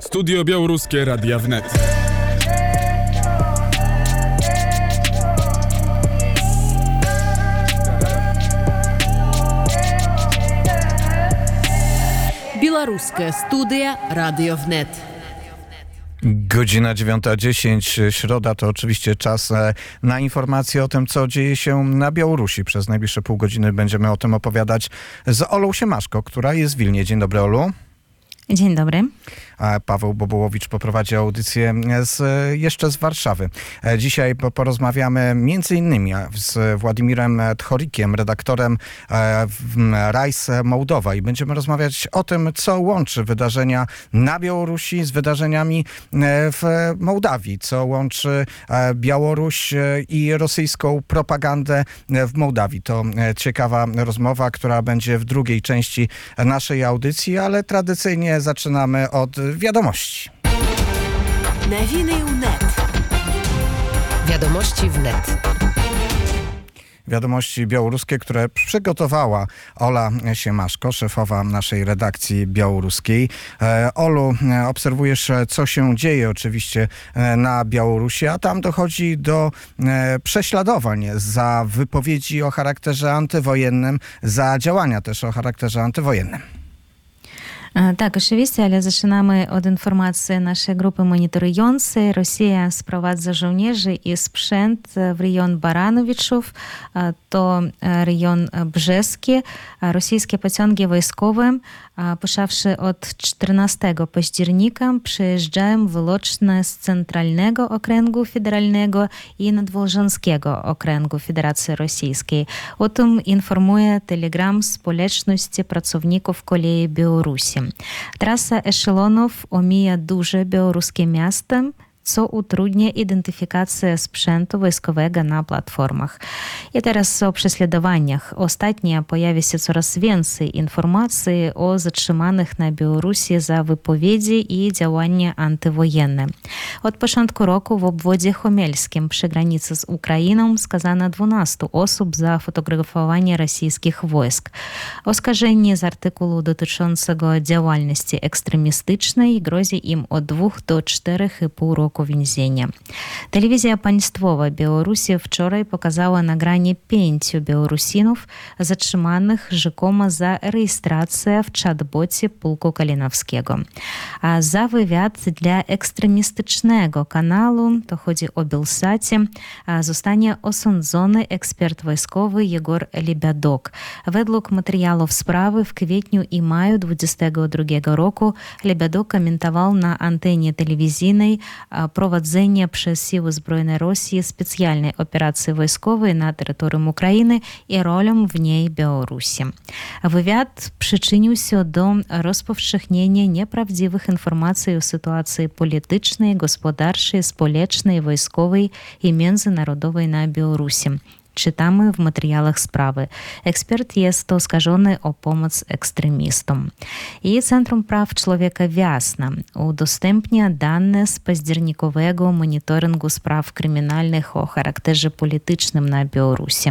Studio Białoruskie Radia Wnet. Białoruska studia Radio Wnet. Godzina 9.10, środa to oczywiście czas e, na informacje o tym, co dzieje się na Białorusi. Przez najbliższe pół godziny będziemy o tym opowiadać z Olą Siemaszko, która jest w Wilnie. Dzień dobry, Olu. Dzień dobry. Paweł Bobołowicz poprowadzi audycję z, jeszcze z Warszawy. E, Dzisiaj po- porozmawiamy między innymi z Władimirem Tchorikiem, redaktorem e, w Rise Mołdowa i będziemy rozmawiać o tym, co łączy wydarzenia na Białorusi z wydarzeniami e, w Mołdawii, co łączy e, Białoruś i rosyjską propagandę w Mołdawii. To ciekawa rozmowa, która będzie w drugiej części naszej audycji, ale tradycyjnie zaczynamy od wiadomości. Nowiny UNET. Wiadomości wnet. Wiadomości białoruskie, które przygotowała Ola Siemaszko, szefowa naszej redakcji białoruskiej. E, Olu, e, obserwujesz, e, co się dzieje oczywiście na Białorusi, a tam dochodzi do prześladowań za wypowiedzi o charakterze antywojennym, za działania też o charakterze antywojennym. Е, Також вісяля за нами од інформації нашої групи Монітори Йонси. Росія спровадза жовніжі із Пшент в район Барановичів, е, то е, район Бжески. Російські поцянки військовим E, poszawszy od 14 października, przyjeżdżają wyłącznie z Centralnego Okręgu Federalnego i Nadwolżanskiego Okręgu Federacji Rosyjskiej. O tym informuje telegram społeczności pracowników kolei Białorusi. Trasa eszelonów omija duże białoruskie miasta, co utrudnia identyfikację sprzętu wojskowego na platformach. I teraz o prześladowaniach. Ostatnio pojawia się coraz więcej informacji o zatrzymanych na Białorusi za wypowiedzi i działania antywojenne. Od początku roku w obwodzie chomelskim przy granicy z Ukrainą skazano 12 osób za fotografowanie rosyjskich wojsk. Oskarżenie z artykułu dotyczącego działalności ekstremistycznej grozi im od 2 do 4,5 roku więzienia. Telewizja państwowa Białorusi wczoraj pokazała nagranie pięciu Białorusinów zatrzymanych rzekomo za rejestrację w chatbocie Pułku Kalinowskiego. A za wywiad dla ekstremistycznego kanału, to chodzi o Belsacie, a zostanie osądzony ekspert wojskowy Jegor Libiadok. Według materiałów sprawy w kwietniu i maju 2022 roku Libiadok komentował na antenie telewizyjnej siły zbrojne Rosji specjalnej operacji wojskowej na terytorium Ukrainy i rolę w niej Białorusi. Wywiad przyczynił się do rozpowszechnienia nieprawdziwych informacji o sytuacji politycznej, gospodarczej, społecznej, wojskowej i międzynarodowej na Białorusi. Czytamy w materiałach sprawy. Ekspert jest oskarżony o pomoc ekstremistom. I Centrum Praw Człowieka Wiasna udostępnia dane z październikowego monitoringu spraw kryminalnych o charakterze politycznym na Białorusi.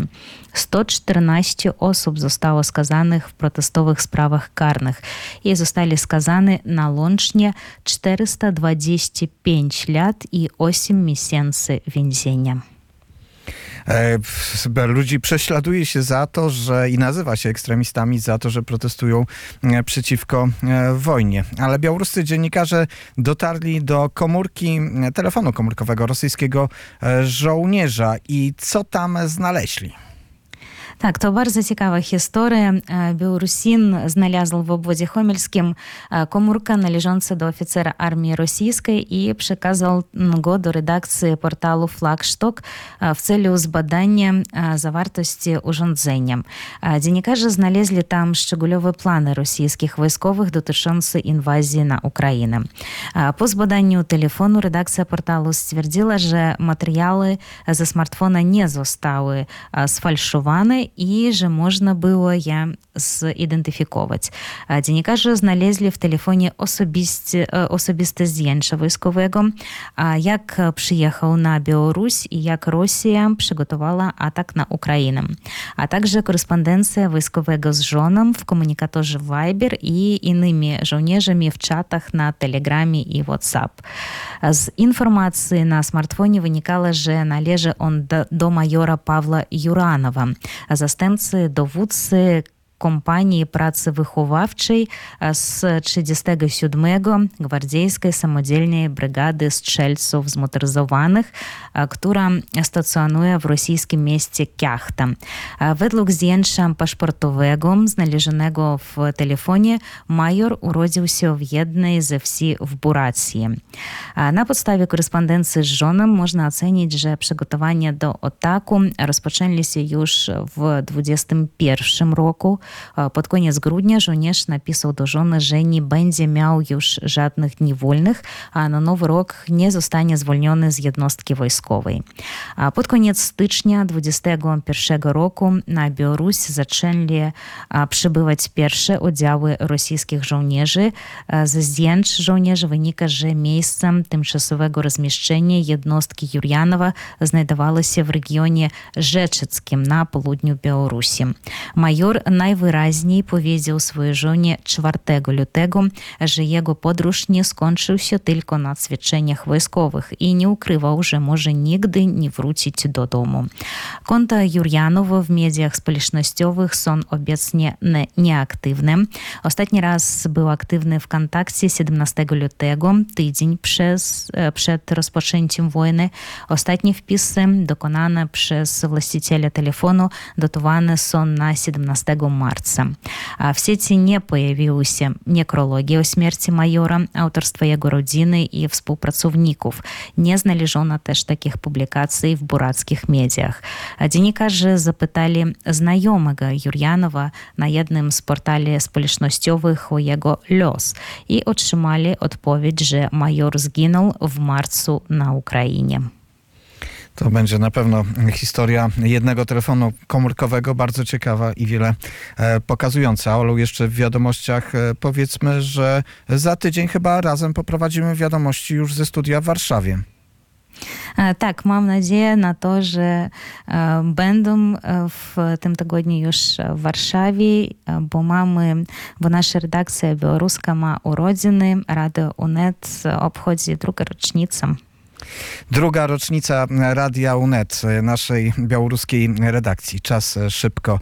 114 osób zostało skazanych w protestowych sprawach karnych i zostali skazani na łącznie 425 lat i 8 miesięcy więzienia. E, Ludzi prześladuje się za to, że i nazywa się ekstremistami za to, że protestują e, przeciwko e, wojnie. Ale białoruscy dziennikarze dotarli do komórki, telefonu komórkowego rosyjskiego żołnierza i co tam znaleźli? Так, то bardzo цікава історія. Е, Білорусін знalazł в обводі Хомельським е, комурка, належонця до офіцера армії російської, і приказав го до редакції порталу «Флагшток» е, в целі збадання завартості урządzenia. Дзенікажі знalezли там щегульові плани російських військових дотичący інвазії на Україну. По збаданню телефону редакція порталу ствердила, що матеріали зі смартфона не зостали сфальшовані, и же можно было я зідэнтыфіковаць дзеніка же зналезлі в тэлефоне асабість асабістасць е, яншава вайскового як прыехаў на Беларусь і як Росія прыгатувала атак на Украіну а также корэспандэнцыя вайскового з жонам в камунікатожы вайбер і інымі жаўнежамі в чатах на тэлеграме і whatsapp з інфармацыі на смартфоне вынікала же належы он до майора Павла Юранова. Zastępcy dowódcy компанії працевиховавчої з 37-го гвардійської самодільної бригади стрільців змоторизованих, która stacjonuje w rosyjskim mieście Kiachta. Według zdjęcia paszportowego znalezionego w telefonie major urodził się w jednej ze wsi w Buracji. Na podstawie korespondencji z żoną można ocenić, że przygotowania do ataku rozpoczęli się już w 2021 roku. Koniec grudnia żołnierz napisał do żony, że nie będzie miał już żadnych dni wolnych, a na nowy rok nie zostanie zwolniony z jednostki wojskowej. A pod koniec stycznia 2021 roku na Białoruś zaczęli przybywać pierwsze oddziały rosyjskich żołnierzy. Ze zdjęć żołnierzy wynika, że miejscem tymczasowego rozmieszczenia jednostki Jurjanowa znajdowało się w regionie Rzeczyckim na południu Białorusi. Major najwyraźniej powiedział swojej żonie 4 lutego, że jego podróż nie skończył się tylko na ćwiczeniach wojskowych i nie ukrywał, że może nigdy nie wrócić do domu. Konta Jurjanowa w mediach społecznościowych są obecnie nie, nieaktywne. Ostatni raz był aktywny w kontakcie 17 lutego, tydzień przez, przed rozpoczęciem wojny. Ostatnie wpisy dokonane przez właściciela telefonu datowane są na 17 marca. A w sieci nie pojawiły się nekrologi o śmierci majora, autorstwa jego rodziny i współpracowników. Nie znaleziono też takich publikacji w burackich mediach. Dziennikarze zapytali znajomego Jurjanowa na jednym z portali społecznościowych o jego los i otrzymali odpowiedź, że major zginął w marcu na Ukrainie. To będzie na pewno historia jednego telefonu komórkowego, bardzo ciekawa i wiele e, pokazująca. Olu, jeszcze w wiadomościach e, powiedzmy, że za tydzień chyba razem poprowadzimy wiadomości już ze studia w Warszawie. Tak, mam nadzieję na to, że będą w tym tygodniu już w Warszawie, bo mamy, bo nasza redakcja białoruska ma urodziny, Radio UNET obchodzi drugą rocznicę. Druga rocznica Radia UNET, naszej białoruskiej redakcji. Czas szybko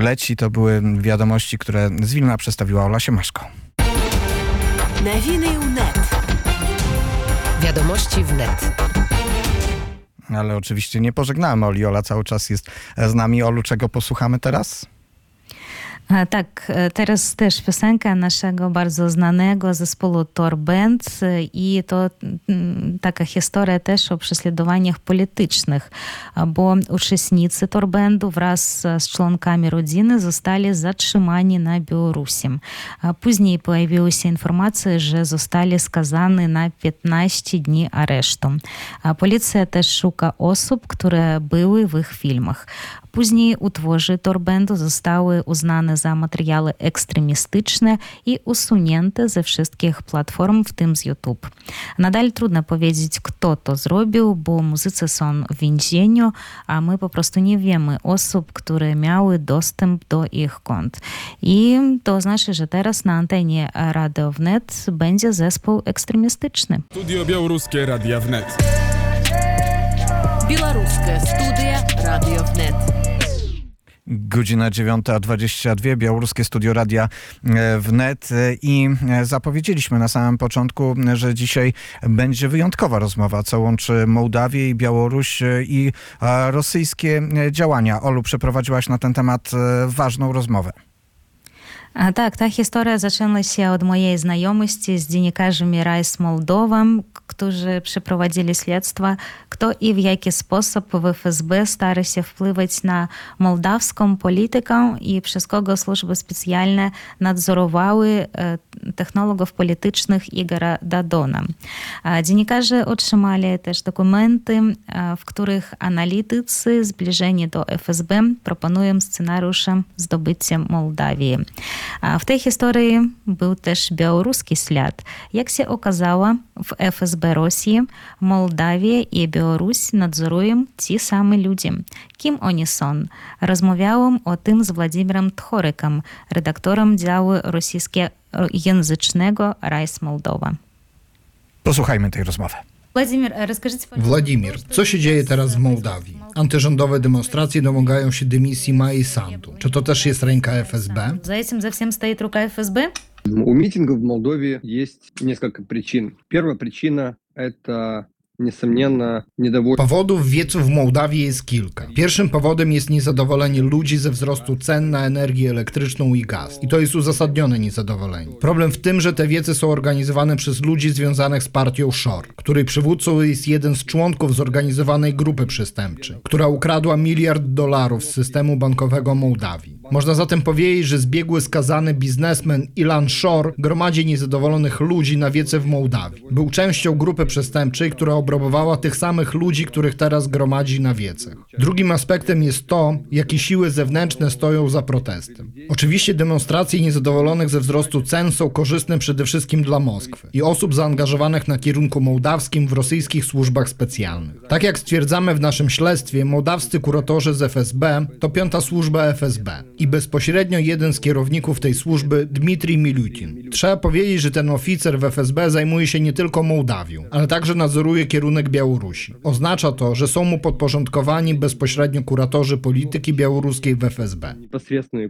leci. To były wiadomości, które z Wilna przedstawiła Ola Siemaszko. Nowiny UNET. Wiadomości w net. Ale oczywiście nie pożegnałem Oli. Ola cały czas jest z nami. Olu, czego posłuchamy teraz? Tak, teraz też piosenka naszego bardzo znanego zespołu Tor Band i to taka historia też o prześladowaniach politycznych, bo uczestnicy Tor Bandu wraz z członkami rodziny zostali zatrzymani na Białorusi. Później pojawiły się informacje, że zostali skazani na 15 dni aresztu. Policja też szuka osób, które były w ich filmach. Później utworzy Torbendu zostały uznane za materiały ekstremistyczne i usunięte ze wszystkich platform, w tym z YouTube. Nadal trudno powiedzieć, kto to zrobił, bo muzycy są w więzieniu, a my po prostu nie wiemy osób, które miały dostęp do ich kont. I to znaczy, że teraz na antenie Radio Wnet będzie zespół ekstremistyczny. Studio Białoruskie Radia Wnet. Білоруська студія Радіовнет. Godzina 9.22, Białoruskie Studio Radia Wnet i zapowiedzieliśmy na samym początku, że dzisiaj będzie wyjątkowa rozmowa, co łączy Mołdawię i Białoruś i rosyjskie działania. Olu, przeprowadziłaś na ten temat ważną rozmowę. Так, та історія zaczęła від моєї знайомості з dziennikarzami Райс Молдова, kto i w jaki sposób w FSB stara się wpływać na mołdawską politykę i przez kogo służby specjalne nadzorowały e, technologów politycznych Igora Dadona. A Dziennikarze otrzymali też dokumenty, e, w których analitycy zbliżeni do FSB proponują scenariusze zdobycia Mołdawii. W tej historii był też białoruski ślad. Jak się okazało, w FSB Rosji, Mołdawię i Białoruś nadzorują ci sami ludzie. Kim oni są? Rozmawiałam o tym z Władimirem Tchorykiem, redaktorem działu rosyjskojęzycznego Rajs Mołdowa. Posłuchajmy tej rozmowy. Władimir, расскажите, Władimir, co się dzieje teraz w Mołdawii? Antyrządowe demonstracje domagają się dymisji Mai Sandu. Czy to też jest ręka FSB? За всем стоит рука ФСБ? У митингов в Молдове есть несколько причин. Первая причина – это, Powodów wieców w Mołdawii jest kilka. Pierwszym powodem jest niezadowolenie ludzi ze wzrostu cen na energię elektryczną i gaz. I to jest uzasadnione niezadowolenie. Problem w tym, że te wiece są organizowane przez ludzi związanych z partią Shor, której przywódcą jest jeden z członków zorganizowanej grupy przestępczej, która ukradła miliard dolarów z systemu bankowego Mołdawii. Można zatem powiedzieć, że zbiegły skazany biznesmen Ilan Shor gromadzi niezadowolonych ludzi na wiece w Mołdawii. Był częścią grupy przestępczej, która obra obrabowała tych samych ludzi, których teraz gromadzi na wiecach. Drugim aspektem jest to, jakie siły zewnętrzne stoją za protestem. Oczywiście demonstracje niezadowolonych ze wzrostu cen są korzystne przede wszystkim dla Moskwy i osób zaangażowanych na kierunku mołdawskim w rosyjskich służbach specjalnych. Tak jak stwierdzamy w naszym śledztwie, mołdawscy kuratorzy z FSB to piąta służba FSB i bezpośrednio jeden z kierowników tej służby, Dmitrij Milutin. Trzeba powiedzieć, że ten oficer w FSB zajmuje się nie tylko Mołdawią, ale także nadzoruje kierunek kierunek Białorusi. Oznacza to, że są mu podporządkowani bezpośrednio kuratorzy polityki białoruskiej w FSB.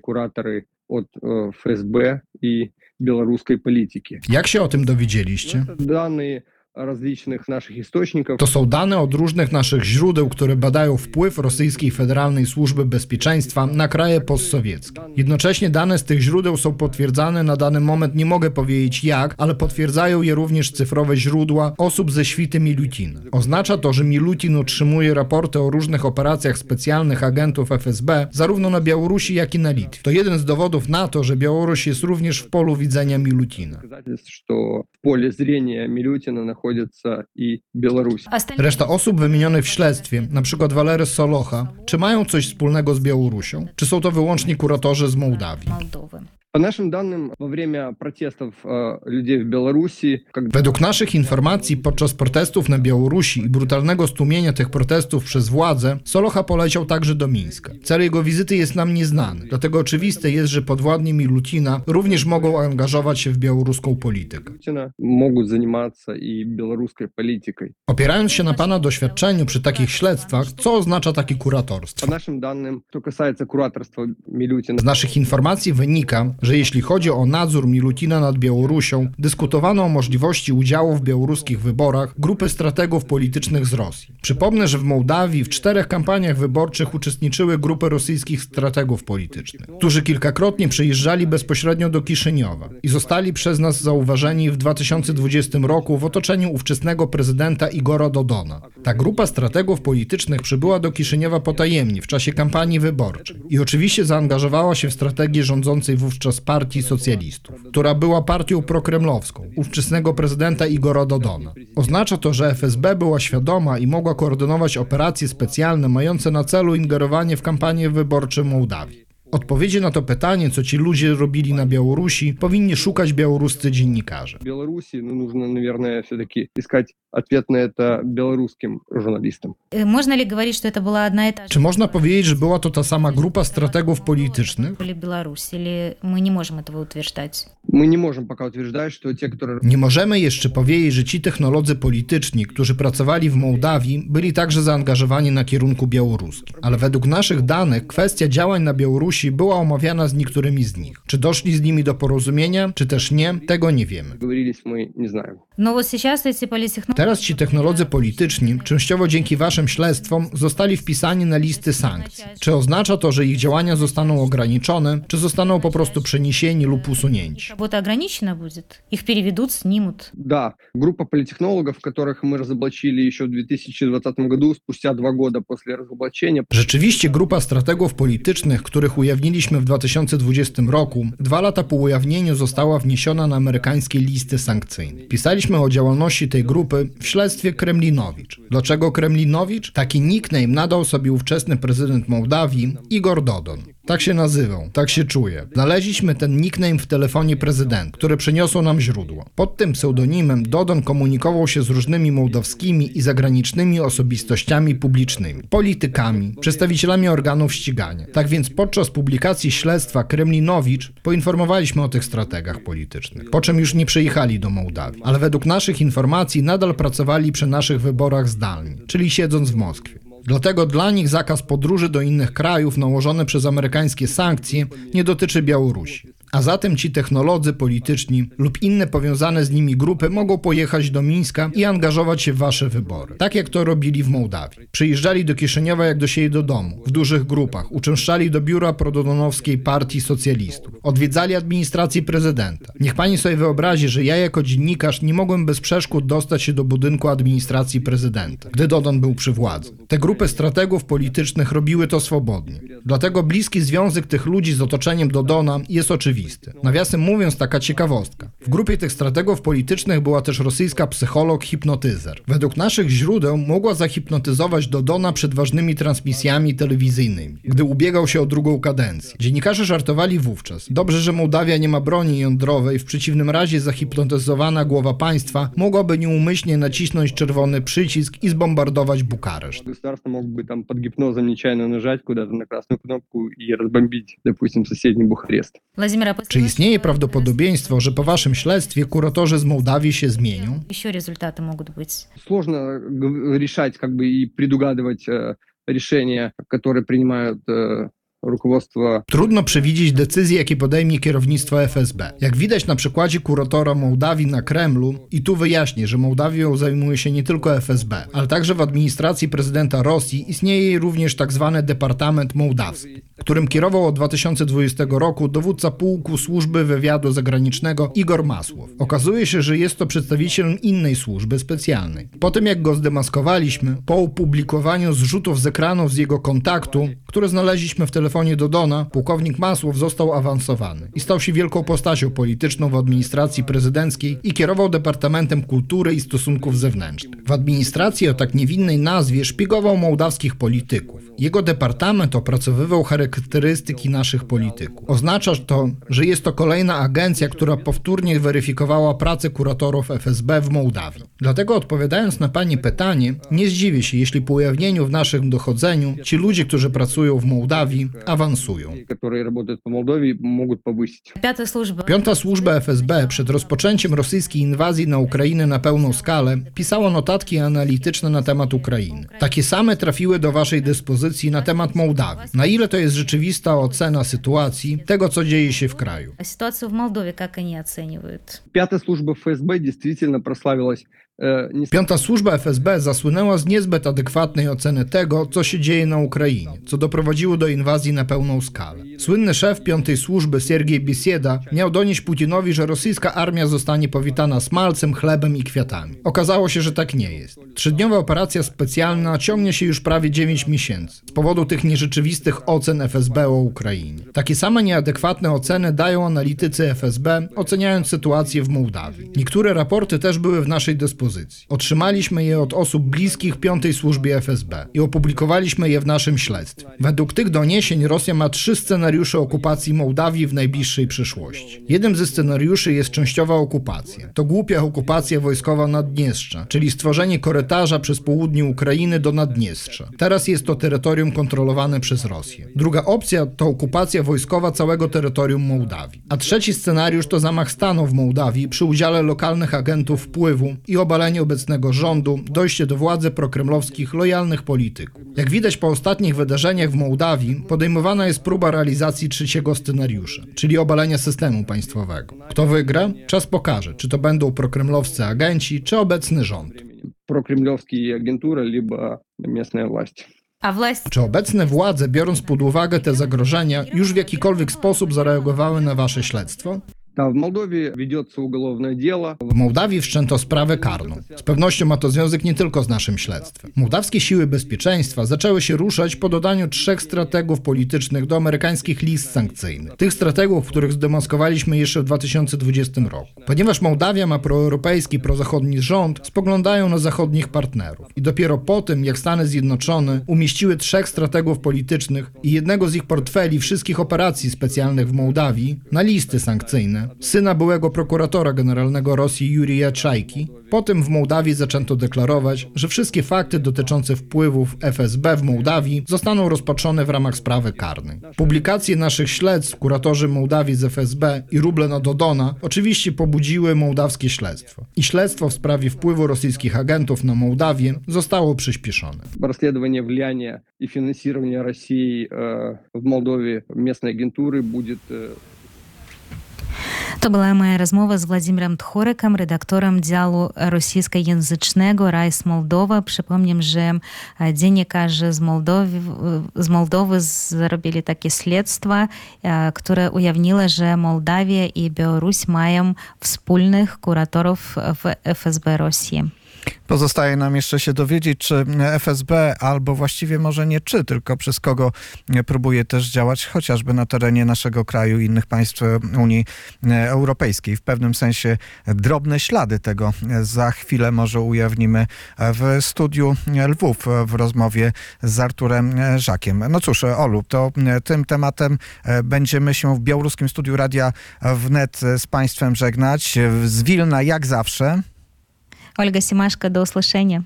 kuratory od FSB i białoruskiej polityki. Jak się o tym dowiedzieliście? Dane различных наших источников. To są dane od różnych naszych źródeł, które badają wpływ rosyjskiej Federalnej Służby Bezpieczeństwa na kraje postsowieckie. Jednocześnie dane z tych źródeł są potwierdzane na dany moment, nie mogę powiedzieć jak, ale potwierdzają je również cyfrowe źródła osób ze świty Milutina. Oznacza to, że Milutin otrzymuje raporty o różnych operacjach specjalnych agentów FSB, zarówno na Białorusi, jak i na Litwie. To jeden z dowodów na to, że Białoruś jest również w polu widzenia Milutina. Доказательств, что в поле зрения Милютина находится и Беларусь. Остальные Reszta osób wymienionych w śledztwie, np. Walery Solocha, czy mają coś wspólnego z Białorusią? Czy są to wyłącznie kuratorzy z Mołdawii? Молдовы. По нашим данным, во время протестов э, людей в Беларуси, когда Według naszych informacji, podczas protestów na Białorusi i brutalnego stłumienia tych protestów przez władze, Solocha poleciał także do Mińska. Cel jego wizyty jest nam nieznany, dlatego oczywiste jest, że podwładni Milutina również mogą angażować się w białoruską politykę. Путина могут заниматься и белорусской политикой. Opierając się na pana doświadczeniu przy takich śledztwach, co oznacza takie По kuratorstwo? нашим данным, что касается кураторства Милютина, Z naszych informacji wynika, że jeśli chodzi o nadzór Milutina nad Białorusią, dyskutowano o możliwości udziału w białoruskich wyborach grupy strategów politycznych z Rosji. Przypomnę, że w Mołdawii w czterech kampaniach wyborczych uczestniczyły grupy rosyjskich strategów politycznych, którzy kilkakrotnie przyjeżdżali bezpośrednio do Kiszyniowa i zostali przez nas zauważeni w 2020 roku w otoczeniu ówczesnego prezydenta Igora Dodona. Ta grupa strategów politycznych przybyła do Kiszyniowa potajemnie w czasie kampanii wyborczej i oczywiście zaangażowała się w strategię rządzącej wówczas partii socjalistów, która była partią prokremlowską ówczesnego prezydenta Igora Dodona. Oznacza to, że FSB była świadoma i mogła koordynować operacje specjalne mające na celu ingerowanie w kampanię wyborczą Mołdawii. Odpowiedzi na to pytanie, co ci ludzie robili na Białorusi, powinni szukać białoruscy dziennikarze. в Беларуси, ну, нужно, наверное, все-таки искать ответ на это белорусским журналистам. Э, Можно ли говорить, что это была одна и та же Czy można powiedzieć, że była to ta sama grupa strategów politycznych? или Беларусь, или мы не можем этого утверждать? Мы не можем пока утверждать, что те, которые Nie możemy jeszcze powiedzieć, że ci technolodzy polityczni, którzy pracowali w Mołdawii, byli także zaangażowani na kierunku białoruskim. Ale według naszych danych kwestia działań na Białorusi Białorusi była omawiana z niektórymi z nich. Czy doszli z nimi do porozumienia, czy też nie, tego nie wiemy. Говорились мы, не знаем. Но вот сейчас эти политтехнологи... Teraz ci technolodzy polityczni, częściowo dzięki waszym śledztwom, zostali wpisani na listy sankcji. Czy oznacza to, że ich działania zostaną ograniczone, czy zostaną po prostu przeniesieni lub usunięci? Работа ограничена будет. Их переведут, снимут. Да, группа политтехнологов, которых мы разоблачили еще в 2020 году, спустя два года после разоблачения, Rzeczywiście grupa strategów politycznych, których ujawniliśmy w 2020 roku, dwa lata po ujawnieniu została wniesiona na amerykańskie listy sankcyjne. Pisaliśmy o działalności tej grupy w śledztwie Kremlinowicz. Dlaczego Kremlinowicz? Taki nickname nadał sobie ówczesny prezydent Mołdawii Igor Dodon. Tak się nazywał, tak się czuje. Znaleźliśmy ten nickname w telefonie prezydenta, który przyniosło nam źródło. Pod tym pseudonimem Dodon komunikował się z różnymi mołdawskimi i zagranicznymi osobistościami publicznymi, politykami, przedstawicielami organów ścigania. Tak więc podczas publikacji śledztwa Kremlinowicz poinformowaliśmy o tych strategach politycznych, po czym już nie przyjechali do Mołdawii. Ale według naszych informacji nadal pracowali przy naszych wyborach zdalnie, czyli siedząc w Moskwie. Dlatego dla nich zakaz podróży do innych krajów nałożony przez amerykańskie sankcje nie dotyczy Białorusi. A zatem ci technolodzy polityczni lub inne powiązane z nimi grupy mogą pojechać do Mińska i angażować się w wasze wybory. Tak jak to robili w Mołdawii. Przyjeżdżali do Kiszyniowa jak do siebie do domu, w dużych grupach, uczęszczali do biura prododonowskiej partii socjalistów, odwiedzali administrację prezydenta. Niech pani sobie wyobrazi, że ja jako dziennikarz nie mogłem bez przeszkód dostać się do budynku administracji prezydenta, gdy Dodon był przy władzy. Te grupy strategów politycznych robiły to swobodnie. Dlatego bliski związek tych ludzi z otoczeniem Dodona jest oczywisty Nawiasem mówiąc, taka ciekawostka. W grupie tych strategów politycznych była też rosyjska psycholog hipnotyzer. Według naszych źródeł mogła zahipnotyzować Dodona przed ważnymi transmisjami telewizyjnymi, gdy ubiegał się o drugą kadencję. Dziennikarze żartowali wówczas. Dobrze, że Mołdawia nie ma broni jądrowej, w przeciwnym razie zahipnotyzowana głowa państwa mogłaby nieumyślnie nacisnąć czerwony przycisk i zbombardować Bukareszt. государство мог бы там под гипнозом нечаянно нажать куда-то на красную кнопку и разбомбить, допустим, соседний Бухарест. Владимир, а после Czy istnieje prawdopodobieństwo, że po waszym śledztwie kuratorzy z Mołdawii się zmienią? еще результаты могут быть? Сложно г- решать как бы и предугадывать э, решения, которые принимают э, руководство Trudno przewidzieć decyzje, jakie podejmie kierownictwo FSB. Jak widać na przykładzie kuratora Mołdawii na Kremlu, i tu wyjaśnię, że Mołdawią zajmuje się nie tylko FSB, ale także w administracji prezydenta Rosji istnieje również tak zwany Departament Mołdawski, którym kierował od 2020 roku dowódca pułku służby wywiadu zagranicznego Igor Masłow. Okazuje się, że jest to przedstawiciel innej służby specjalnej. Po tym jak go zdemaskowaliśmy, po opublikowaniu zrzutów z ekranów z jego kontaktu, które znaleźliśmy w telefonie Dodona, pułkownik Masłow został awansowany i stał się wielką postacią polityczną w administracji prezydenckiej i kierował Departamentem Kultury i Stosunków Zewnętrznych. W administracji o tak niewinnej nazwie szpiegował mołdawskich polityków. Jego departament opracowywał charakterystyki naszych polityków. Oznacza to, że jest to kolejna agencja, która powtórnie weryfikowała pracę kuratorów FSB w Mołdawii. Dlatego odpowiadając na Pani pytanie, nie zdziwię się, jeśli po ujawnieniu w naszym dochodzeniu ci ludzie, którzy pracują w Mołdawii, awansują. которые работают по Молдове, могут повысить. Пятая служба. Piąta służba FSB przed rozpoczęciem rosyjskiej inwazji na Ukrainę na pełną skalę pisała notatki analityczne na temat Ukrainy. Takie same trafiły do Waszej dyspozycji na temat Mołdawii. Na ile to jest rzeczywista ocena sytuacji, tego co dzieje się w kraju? А ситуацию в Молдове как они оценивают? Пятая служба ФСБ действительно прославилась э, не с- Piąta służba FSB zasłynęła z niezbyt adekwatnej oceny tego, co się dzieje na Ukrainie, co doprowadziło do inwazji na pełną skalę. Słynny szef piątej służby Siergiej Biesieda miał donieść Putinowi, że rosyjska armia zostanie powitana smalcem, chlebem i kwiatami. Okazało się, że tak nie jest. Trzydniowa operacja specjalna ciągnie się już prawie 9 miesięcy z powodu tych nierzeczywistych ocen FSB o Ukrainie. Takie same nieadekwatne oceny dają analitycy FSB, oceniając sytuację w Mołdawii. Niektóre raporty też były w naszej dyspozycji. Otrzymaliśmy je od osób bliskich piątej służbie FSB i opublikowaliśmy je w naszym śledztwie. Według tych doniesień Rosja ma trzy scenariusze okupacji Mołdawii w najbliższej przyszłości. Jednym ze scenariuszy jest częściowa okupacja. To głupia okupacja wojskowa Naddniestrza, czyli stworzenie korytarza przez południe Ukrainy do Naddniestrza. Teraz jest to terytorium kontrolowane przez Rosję. Druga opcja to okupacja wojskowa całego terytorium Mołdawii. A trzeci scenariusz to zamach stanu w Mołdawii przy udziale lokalnych agentów wpływu i obalenie obalenie obecnego rządu, dojście do władzy prokremlowskich, lojalnych polityków. Jak widać po ostatnich wydarzeniach w Mołdawii, podejmowana jest próba realizacji trzeciego scenariusza, czyli obalenia systemu państwowego. Kto wygra? Czas pokaże, czy to będą prokremlowscy agenci, czy obecny rząd. Прокремлевские агентуры, либо местная власть. А власть Czy obecne władze, biorąc pod uwagę te zagrożenia, już w jakikolwiek sposób zareagowały na wasze śledztwo? W Mołdawii wszczęto sprawę karną. Z pewnością ma to związek nie tylko z naszym śledztwem. Mołdawskie siły bezpieczeństwa zaczęły się ruszać po dodaniu trzech strategów politycznych do amerykańskich list sankcyjnych. Tych strategów, których zdemaskowaliśmy jeszcze w 2020 roku. Ponieważ Mołdawia ma proeuropejski, prozachodni rząd, spoglądają na zachodnich partnerów. I dopiero po tym, jak Stany Zjednoczone umieściły trzech strategów politycznych i jednego z ich portfeli wszystkich operacji specjalnych w Mołdawii na listy sankcyjne, syna byłego prokuratora generalnego Rosji Jurija Czajki, potem w Mołdawii zaczęto deklarować, że wszystkie fakty dotyczące wpływów FSB w Mołdawii zostaną rozpatrzone w ramach sprawy karnej. Publikacje naszych śledztw kuratorzy Mołdawii z FSB i ruble na Dodona oczywiście pobudziły mołdawskie śledztwo. I śledztwo w sprawie wpływu rosyjskich agentów na Mołdawię zostało przyspieszone. Расследование влияния и финансирования России э, в Молдове местной агентуры будет э, Rozmowa z Władimирem Tchorykam, redaktorem działu rosyjskojęzycznego Rajs Mołdowa. Przypomnę, że e, dziennikarze z Mołdowy, z Mołdowy zrobili takie śledztwa, e, które ujawniły, że Mołdawia i Białoruś mają wspólnych kuratorów w FSB Rosji. Pozostaje nam jeszcze się dowiedzieć, czy FSB, albo właściwie może nie czy, tylko przez kogo próbuje też działać chociażby na terenie naszego kraju i innych państw Unii Europejskiej. W pewnym sensie drobne ślady tego za chwilę może ujawnimy w studiu Lwów w rozmowie z Arturem Żakiem. No cóż, Olu, to tym tematem będziemy się w białoruskim studiu Radia Wnet z Państwem żegnać. Z Wilna jak zawsze. Olga Simaszka, do usłyszenia.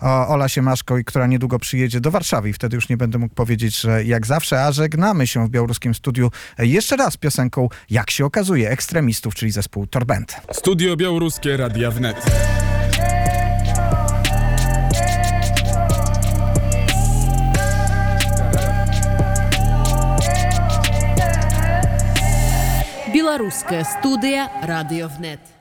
O, Ola Siemaszko, która niedługo przyjedzie do Warszawy i wtedy już nie będę mógł powiedzieć, że jak zawsze, a żegnamy się w białoruskim studiu jeszcze raz piosenką, jak się okazuje, ekstremistów, czyli zespół Torbent. Studio Białoruskie Radia Wnet. Белорусская студия «Радиовнет».